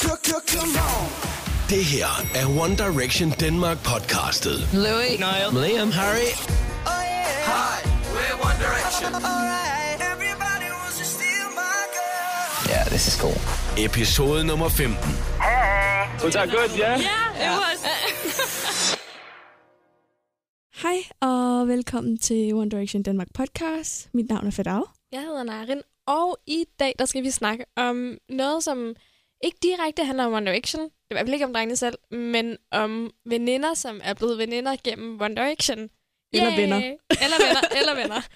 Det her er One Direction Denmark podcastet. Louis, Niall, Liam, Harry Hi, we're One Direction. Yeah, this is cool. episode nummer 15. Was that good? Yeah. Hej og velkommen til One Direction Danmark podcast. Mit navn er Fedau. Jeg hedder Narin, og i dag der skal vi snakke om noget, som ikke direkte handler om One Direction. Det er i hvert fald ikke om drengene selv, men om veninder, som er blevet veninder gennem One Direction. Eller venner. Eller venner, eller venner.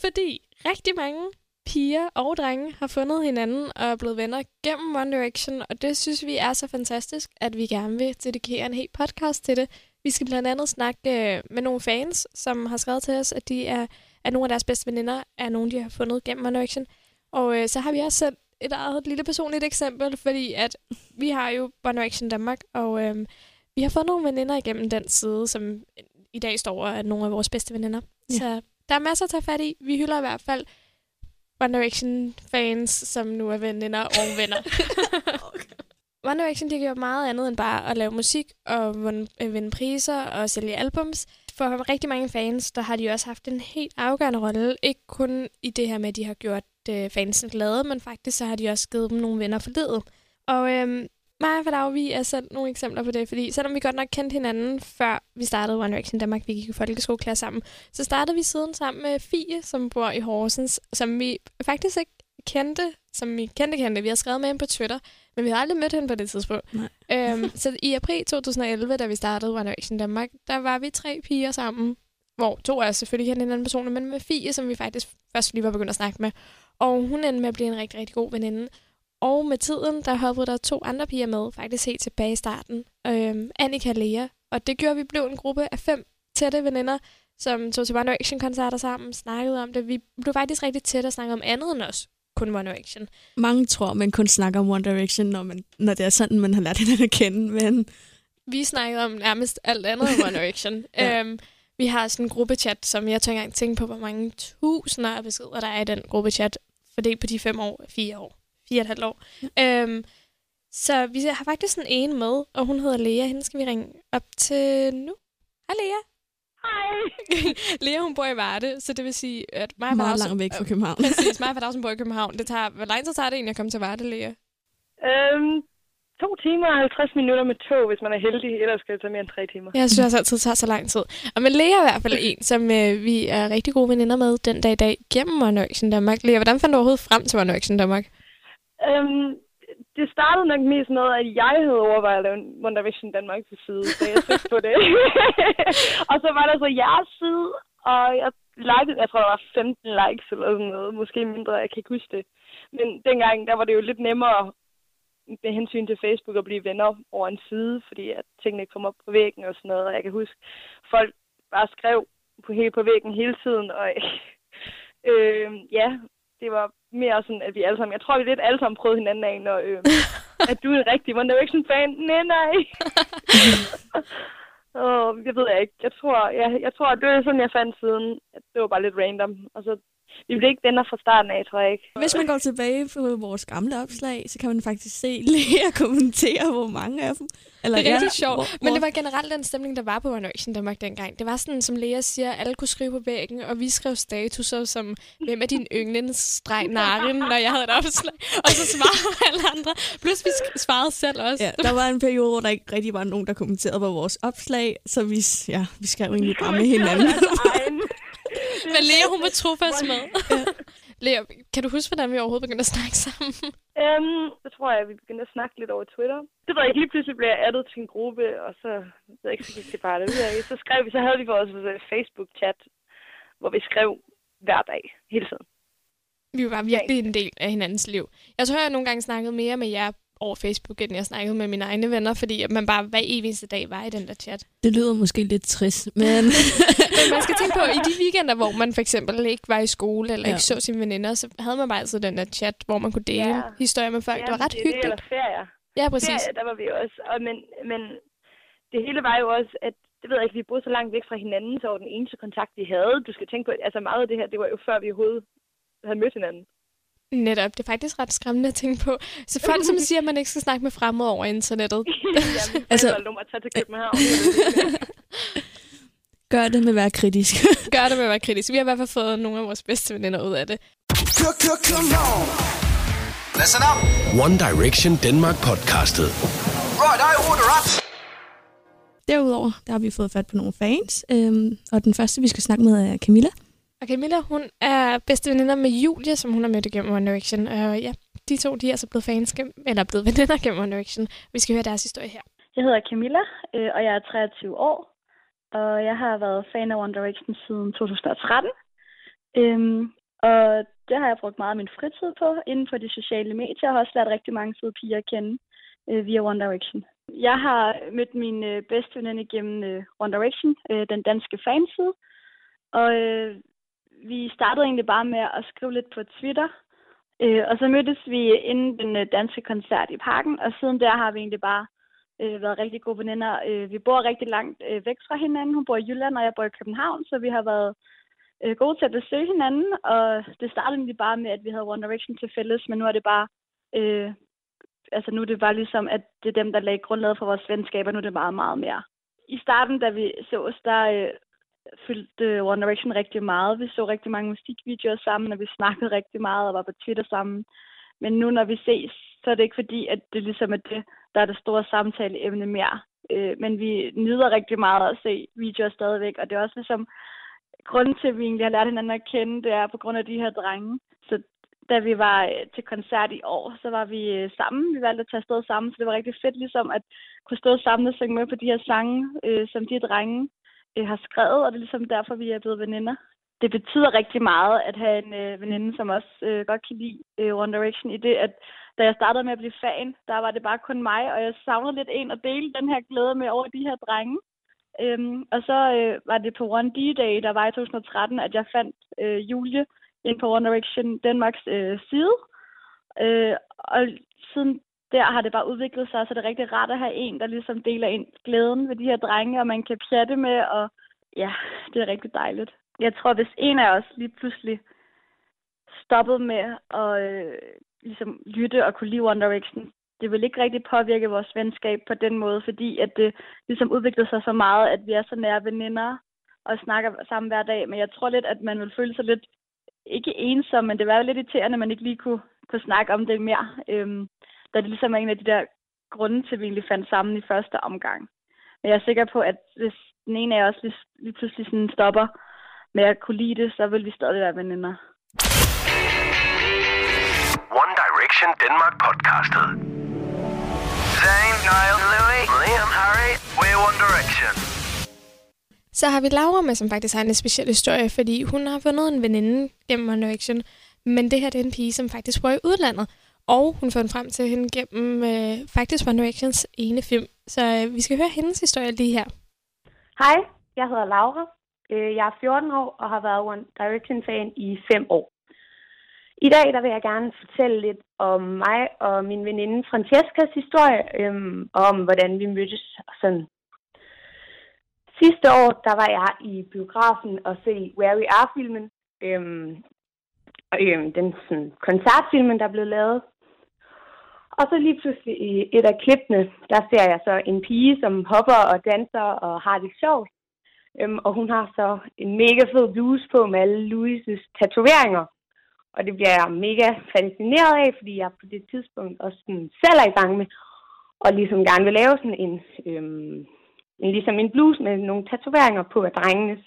Fordi rigtig mange piger og drenge har fundet hinanden og er blevet venner gennem One Direction, og det synes vi er så fantastisk, at vi gerne vil dedikere en hel podcast til det. Vi skal blandt andet snakke øh, med nogle fans, som har skrevet til os, at de er, at nogle af deres bedste veninder er nogen, de har fundet gennem One Direction. Og øh, så har vi også selv et eget lille personligt eksempel, fordi at vi har jo One Direction Danmark, og øh, vi har fået nogle veninder igennem den side, som i dag står er nogle af vores bedste veninder. Ja. Så der er masser at tage fat i. Vi hylder i hvert fald One Direction fans, som nu er veninder og venner. One Direction de har gjort meget andet end bare at lave musik og øh, vinde priser og sælge albums. For rigtig mange fans, der har de også haft en helt afgørende rolle. Ikke kun i det her med, at de har gjort øh, fansen glade, men faktisk så har de også givet dem nogle venner for livet. Og øh, mig og Fadav, vi er selv nogle eksempler på det, fordi selvom vi godt nok kendte hinanden, før vi startede One Direction Danmark, vi gik i folkeskoleklasse sammen, så startede vi siden sammen med Fie, som bor i Horsens, som vi faktisk ikke kendte, som vi kendte kendte. Vi har skrevet med hende på Twitter, men vi har aldrig mødt hende på det tidspunkt. Nej. Øhm, så i april 2011, da vi startede One Direction Danmark, der var vi tre piger sammen, hvor to af os selvfølgelig kendte hinanden personligt, men med Fie, som vi faktisk først lige var begyndt at snakke med. Og hun endte med at blive en rigtig, rigtig god veninde. Og med tiden, der hoppede der to andre piger med, faktisk helt tilbage i starten. Øhm, Annika og Lea. Og det gjorde, at vi blev en gruppe af fem tætte veninder, som tog til One Direction-koncerter sammen, snakkede om det. Vi blev faktisk rigtig tætte og snakkede om andet end os. Kun One Direction. Mange tror, man kun snakker om One Direction, når, man, når det er sådan, man har lært hinanden at kende. Men Vi snakkede om nærmest alt andet end One Direction. Ja. øhm, vi har sådan en gruppechat, som jeg tør engang tænke på, hvor mange tusinder af beskeder, der er i den gruppechat, fordelt på de fem år, fire år, fire og et halvt år. Øhm, så vi har faktisk en ene med, og hun hedder Lea. Hende skal vi ringe op til nu. Hej Lea. Hej. Lea, hun bor i Varde, så det vil sige, at mig meget langt væk fra Øh, København. Præcis, mig og bor i København. Det tager, hvor lang tid tager det egentlig at komme til Varde, Lea? Øhm, to timer og 50 minutter med tog, hvis man er heldig. Ellers skal det tage mere end tre timer. Jeg synes også altid, det tager så lang tid. Og men Lea er i hvert fald en, som øh, vi er rigtig gode veninder med den dag i dag gennem One Direction Danmark. Lea, hvordan fandt du overhovedet frem til One Direction Danmark? Øhm, det startede nok mest med, at jeg havde overvejet at lave en Direction Danmark til side, så jeg søgte på det. og så var der så jeres side, og jeg likede, jeg tror, der var 15 likes eller sådan noget, måske mindre, jeg kan ikke huske det. Men dengang, der var det jo lidt nemmere med hensyn til Facebook at blive venner over en side, fordi at tingene kom op på væggen og sådan noget, og jeg kan huske, folk bare skrev på, helt på væggen hele tiden, og øh, ja, det var mere sådan, at vi alle sammen, jeg tror, vi lidt alle sammen prøvede hinanden af, når, øh, at du er en rigtig One Direction-fan. Nej, nej. Åh, jeg ved jeg ikke. Jeg tror, jeg, jeg tror, at det var sådan, jeg fandt siden. At det var bare lidt random. Og så, vi blev ikke venner fra starten af, tror jeg ikke. Hvis man går tilbage på vores gamle opslag, så kan man faktisk se Lea kommentere, hvor mange af dem. Eller, Det er rigtig sjovt. hvor- Men hvor- det var generelt den stemning, der var på One Direction Danmark dengang. Det var sådan, som Lea siger, alle kunne skrive på væggen, og vi skrev statuser som, hvem er din yndlingsstreg narin, når jeg havde et opslag. Og så svarede alle andre. Plus vi svarede selv også. Ja, der var en periode, hvor der ikke rigtig var nogen, der kommenterede på vores opslag, så vi, ja, vi skrev egentlig bare med hinanden. Men Lea, hun var trofast med. Lea, kan du huske, hvordan vi overhovedet begyndte at snakke sammen? Øhm, så tror jeg, at vi begyndte at snakke lidt over Twitter. Det jeg ikke. Lige pludselig blev jeg addet til en gruppe, og så, ved jeg ikke, så gik det bare ikke. Så skrev vi, så havde vi vores øh, Facebook-chat, hvor vi skrev hver dag, hele tiden. Vi var virkelig en del af hinandens liv. Jeg tror, jeg nogle gange snakkede mere med jer over Facebook, end jeg snakkede med mine egne venner, fordi at man bare hver eneste dag var i den der chat. Det lyder måske lidt trist, men Men man skal tænke på, at i de weekender, hvor man for eksempel ikke var i skole, eller Ja. ikke så sine veninder, så havde man bare altid den der chat, hvor man kunne dele Ja. historier med folk. det var ret det, er det, hyggeligt. eller ferier. Ja, præcis. Ferie, der var vi også. Og, men, men det hele var jo også, at det ved jeg ikke, vi boede så langt væk fra hinanden, så var den eneste kontakt, vi havde. Du skal tænke på, altså meget af det her, det var jo før vi overhovedet havde mødt hinanden. Netop, det er faktisk ret skræmmende at tænke på. Så folk, som siger, at man ikke skal snakke med fremmede over internettet. Jamen, Altså- nummer tage til København. Gør det med at være kritisk. Gør det med at være kritisk. Vi har i hvert fald fået nogle af vores bedste veninder ud af det. Come on. Listen up. One Direction Denmark podcastet. Right, I order up. Derudover der har vi fået fat på nogle fans, øhm, og den første, vi skal snakke med, er Camilla. Og Camilla, hun er bedste veninder med Julie, som hun har mødt igennem One Direction. Og ja, de to, de er altså blevet fans, eller blevet veninder gennem One Direction. Vi skal høre deres historie her. Jeg hedder Camilla, øh, og jeg er 23 år. Og jeg har været fan af One Direction siden 2013. Øhm, og det har jeg brugt meget af min fritid på inden for de sociale medier. Jeg har også lært rigtig mange søde piger at kende øh, via One Direction. Jeg har mødt min øh, bedste veninde gennem øh, One Direction, øh, den danske fanside. Og øh, vi startede egentlig bare med at skrive lidt på Twitter. Øh, og så mødtes vi inden den øh, danske koncert i parken, og siden der har vi egentlig bare øh, været rigtig gode veninder. Øh, vi bor rigtig langt øh, væk fra hinanden. Hun bor i Jylland, og jeg bor i København, så vi har været øh, gode til at besøge hinanden. Og det startede egentlig bare med, at vi havde One Direction til fælles, men nu er det bare... Øh, altså nu er det bare ligesom, at det er dem, der lagde grundlaget for vores venskab, og nu er det meget, meget mere. I starten, da vi sås, der øh, fyldte One Direction rigtig meget. Vi så rigtig mange musikvideoer sammen, og vi snakkede rigtig meget og var på Twitter sammen. Men nu, når vi ses, så er det ikke fordi, at det ligesom er det, der er det store samtaleemne mere. Øh, men vi nyder rigtig meget at se videoer stadigvæk, og det er også ligesom, grunden til, at vi egentlig har lært hinanden at kende, det er på grund af de her drenge. Så da vi var øh, til koncert i år, så var vi øh, sammen. Vi valgte at tage afsted sammen, så det var rigtig fedt ligesom at kunne stå sammen og synge med på de her sange, øh, som de drenge øh, har skrevet, og det er ligesom derfor, vi er blevet veninder. Det betyder rigtig meget at have en øh, veninde, som også øh, godt kan lide øh, One Direction, i det, at da jeg startede med at blive fan, der var det bare kun mig, og jeg savnede lidt en at dele den her glæde med over de her drenge. Øhm, og så øh, var det på One D-Day, der var i 2013, at jeg fandt øh, Julie ind på One Direction Danmarks øh, side. Øh, og siden der har det bare udviklet sig, så det er rigtig rart at have en, der ligesom deler ind glæden ved de her drenge, og man kan pjatte med, og ja, det er rigtig dejligt. Jeg tror, hvis en af os lige pludselig stoppede med at øh, ligesom lytte og kunne lide One Direction, det vil ikke rigtig påvirke vores venskab på den måde, fordi at det ligesom udviklede sig så meget, at vi er så nære veninder og snakker sammen hver dag. Men jeg tror lidt, at man vil føle sig lidt, ikke ensom, men det var jo lidt irriterende, at man ikke lige kunne, kunne snakke om det mere. Øhm, da det ligesom er en af de der grunde til, at vi egentlig fandt sammen i første omgang. Men jeg er sikker på, at hvis den ene af os lige, lige pludselig sådan stopper med at kunne lide det, så vil vi stadig være veninder. One Direction Denmark podcastet. Zayn, Niall, Louis, Liam, Harry, we're One Direction. Så har vi Laura med, som faktisk har en speciel historie, fordi hun har fundet en veninde gennem One Direction. Men det her det er en pige, som faktisk bor i udlandet. Og hun fandt frem til hende gennem øh, faktisk One Directions ene film. Så øh, vi skal høre hendes historie lige her. Hej, jeg hedder Laura. Øh, jeg er 14 år og har været One Direction-fan i 5 år. I dag der vil jeg gerne fortælle lidt om mig og min veninde Francescas historie, øhm, og om hvordan vi mødtes. og Sådan. Sidste år der var jeg i biografen og se Where We Are-filmen. Øhm, øh, den sådan, koncertfilmen, der blev lavet. Og så lige pludselig i et af klippene, der ser jeg så en pige, som hopper og danser og har det sjovt. Øhm, og hun har så en mega fed bluse på med alle Louises tatoveringer. Og det bliver jeg mega fascineret af, fordi jeg på det tidspunkt også sådan selv er i gang med, og ligesom gerne vil lave sådan en, øhm, en, ligesom en bluse med nogle tatoveringer på af drengenes.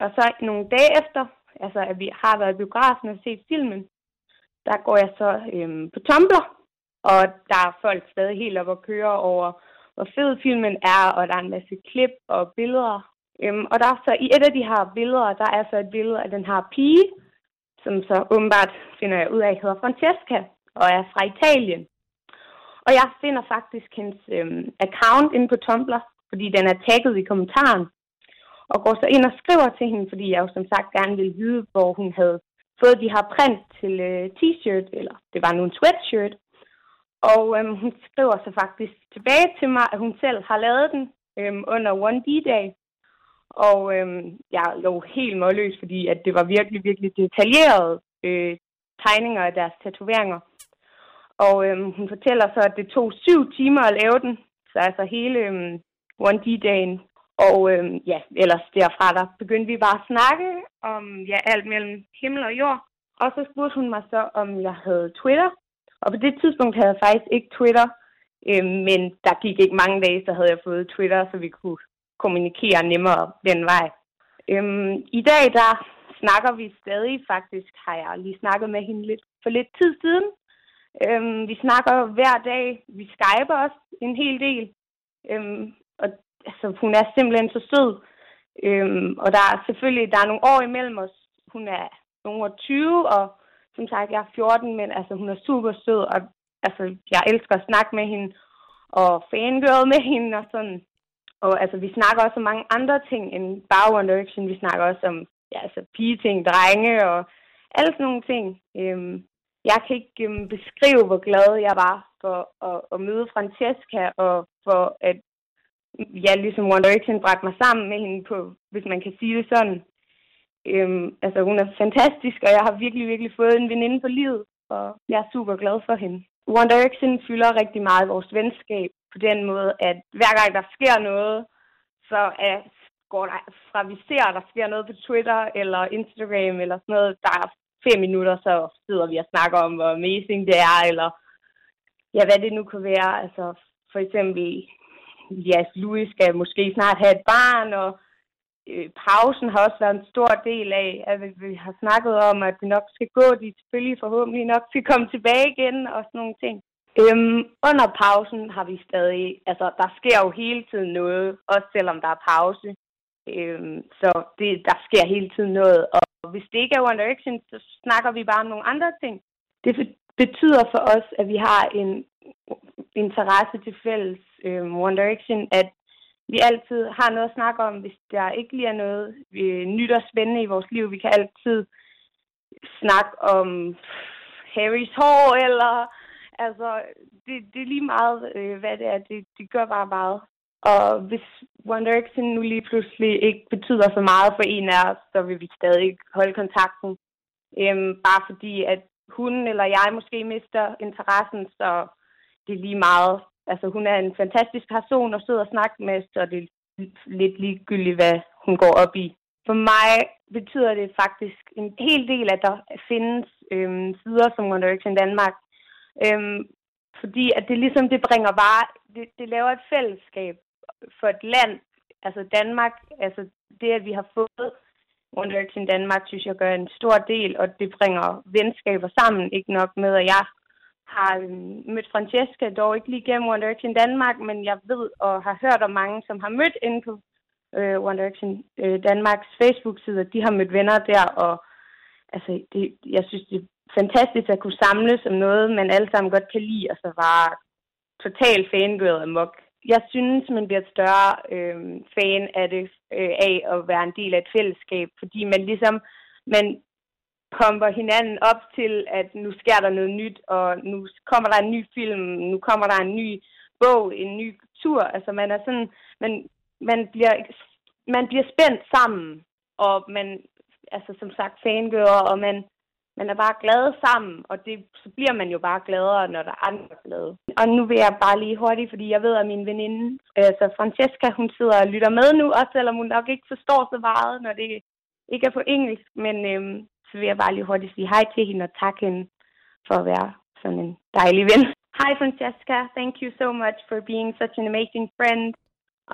Og så nogle dage efter, altså at vi har været i biografen og set filmen, der går jeg så øhm, på Tumblr, og der er folk stadig helt op og køre over, hvor fed filmen er, og der er en masse klip og billeder. Øhm, og der er så i et af de her billeder, der er så et billede af den her pige, som så åbenbart finder jeg ud af, hedder Francesca, og er fra Italien. Og jeg finder faktisk hendes øhm, account inde på Tumblr, fordi den er tagget i kommentaren, og går så ind og skriver til hende, fordi jeg jo som sagt gerne ville vide, hvor hun havde fået de her print til øh, t-shirt, eller det var nu en sweatshirt. Og øhm, hun skriver så faktisk tilbage til mig, at hun selv har lavet den øhm, under One D-Day. Og øhm, jeg lå helt målløs, fordi at det var virkelig, virkelig detaljeret øh, tegninger af deres tatoveringer. Og øhm, hun fortæller så, at det tog syv timer at lave den, så altså hele øhm, 1D-dagen. Og øhm, ja, ellers derfra der begyndte vi bare at snakke om ja, alt mellem himmel og jord. Og så spurgte hun mig så, om jeg havde Twitter. Og på det tidspunkt havde jeg faktisk ikke Twitter, øhm, men der gik ikke mange dage, så havde jeg fået Twitter, så vi kunne kommunikere nemmere den vej. Øhm, I dag der snakker vi stadig faktisk, har jeg lige snakket med hende lidt for lidt tid siden. Øhm, vi snakker hver dag, vi skyper også en hel del. Øhm, altså, hun er simpelthen så sød. Øhm, og der er selvfølgelig der er nogle år imellem os. Hun er nogle 20, og som sagt, jeg er 14, men altså, hun er super sød, og altså, jeg elsker at snakke med hende, og fangirl med hende, og sådan. Og altså, vi snakker også om mange andre ting end bare One Direction. Vi snakker også om ja, altså, pige-ting, drenge og alle sådan nogle ting. Øhm, jeg kan ikke øhm, beskrive, hvor glad jeg var for at, at møde Francesca, og for at ja, ligesom One Direction bragte mig sammen med hende på, hvis man kan sige det sådan. Øhm, altså, hun er fantastisk, og jeg har virkelig, virkelig fået en veninde på livet, og jeg er super glad for hende. One Direction fylder rigtig meget vores venskab på den måde, at hver gang der sker noget, så er, går der, fra vi ser, at der sker noget på Twitter eller Instagram eller sådan noget, der er fem minutter, så sidder vi og snakker om, hvor amazing det er, eller ja, hvad det nu kan være. Altså, for eksempel, ja, Louis skal måske snart have et barn, og øh, pausen har også været en stor del af, at vi, vi har snakket om, at vi nok skal gå, de selvfølgelig forhåbentlig nok skal komme tilbage igen, og sådan nogle ting. Øhm, under pausen har vi stadig, altså der sker jo hele tiden noget, også selvom der er pause. Øhm, så det, der sker hele tiden noget, og hvis det ikke er One Direction, så snakker vi bare om nogle andre ting. Det betyder for os, at vi har en interesse til fælles øh, One Direction, at vi altid har noget at snakke om, hvis der ikke lige er noget øh, nyt og spændende i vores liv. Vi kan altid snakke om Harrys hår, eller altså, det, det er lige meget, øh, hvad det er. Det, det gør bare meget. Og hvis One Direction nu lige pludselig ikke betyder så meget for en af os, så vil vi stadig holde kontakten. Øhm, bare fordi, at hun eller jeg måske mister interessen, så det er lige meget. Altså, hun er en fantastisk person at sidde og snakke med, så det er lidt ligegyldigt, hvad hun går op i. For mig betyder det faktisk en hel del, at der findes øhm, sider som One Direction Danmark. Øhm, fordi at det ligesom, det bringer bare, det, det laver et fællesskab for et land, altså Danmark, altså det, at vi har fået One Direction Danmark, synes jeg gør en stor del, og det bringer venskaber sammen, ikke nok med, at jeg har øhm, mødt Francesca, dog ikke lige gennem One Direction Danmark, men jeg ved og har hørt om mange, som har mødt inde på øh, One Direction øh, Danmarks Facebook-side, at de har mødt venner der, og altså, det, jeg synes, det er fantastisk at kunne samles om noget, man alle sammen godt kan lide, og så var totalt fangirl amok. Jeg synes, man bliver et større øh, fan af det, øh, af at være en del af et fællesskab, fordi man ligesom, man kommer hinanden op til, at nu sker der noget nyt, og nu kommer der en ny film, nu kommer der en ny bog, en ny tur. Altså man er sådan, man, man bliver, man bliver spændt sammen, og man, altså som sagt, fangører, og man, man er bare glad sammen, og det, så bliver man jo bare gladere, når der er andre glade. Og nu vil jeg bare lige hurtigt, fordi jeg ved, at min veninde, altså Francesca, hun sidder og lytter med nu, også selvom hun nok ikke forstår så meget, når det ikke er på engelsk, men øhm, så vil jeg bare lige hurtigt sige hej til hende og takke hende for at være sådan en dejlig ven. Hi Francesca, thank you so much for being such an amazing friend.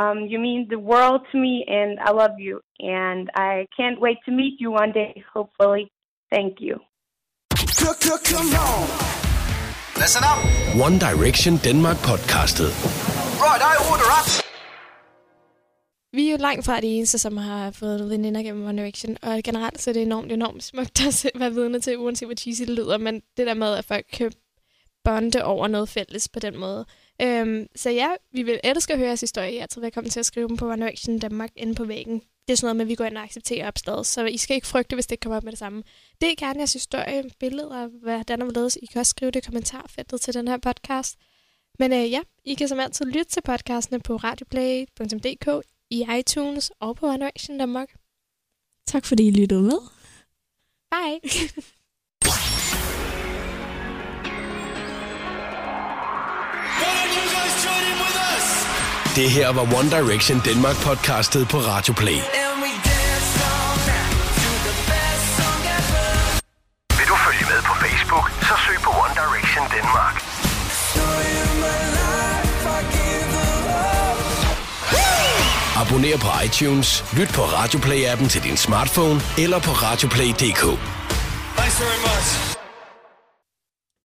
Um, you mean the world to me and I love you and I can't wait to meet you one day, hopefully. Thank you. Listen up. One Direction Denmark podcastet. Right, I order up. Vi er jo langt fra de eneste, som har fået veninder gennem One Direction, og generelt så er det enormt, enormt smukt at være vidne til, uanset hvor cheesy det lyder, men det der med, at folk kan bonde over noget fælles på den måde. Øhm, så ja, vi vil elske at høre jeres historie. Jeg tror, velkommen til at skrive dem på One Direction Danmark inde på væggen. Det er sådan noget med, at vi går ind og accepterer opslaget, så I skal ikke frygte, hvis det ikke kommer op med det samme. Det er gerne jeres historie, billeder, hvordan og hvorledes. I kan også skrive det i kommentarfeltet til den her podcast. Men øh, ja, I kan som altid lytte til podcastene på radioplay.dk, i iTunes og på Annoncen Danmark. Tak fordi I lyttede med. Bye. Det her var One Direction Danmark podcastet på Radio Play. Abonner på iTunes, lyt på Radioplay-appen til din smartphone eller på radioplay.dk. Thanks very much.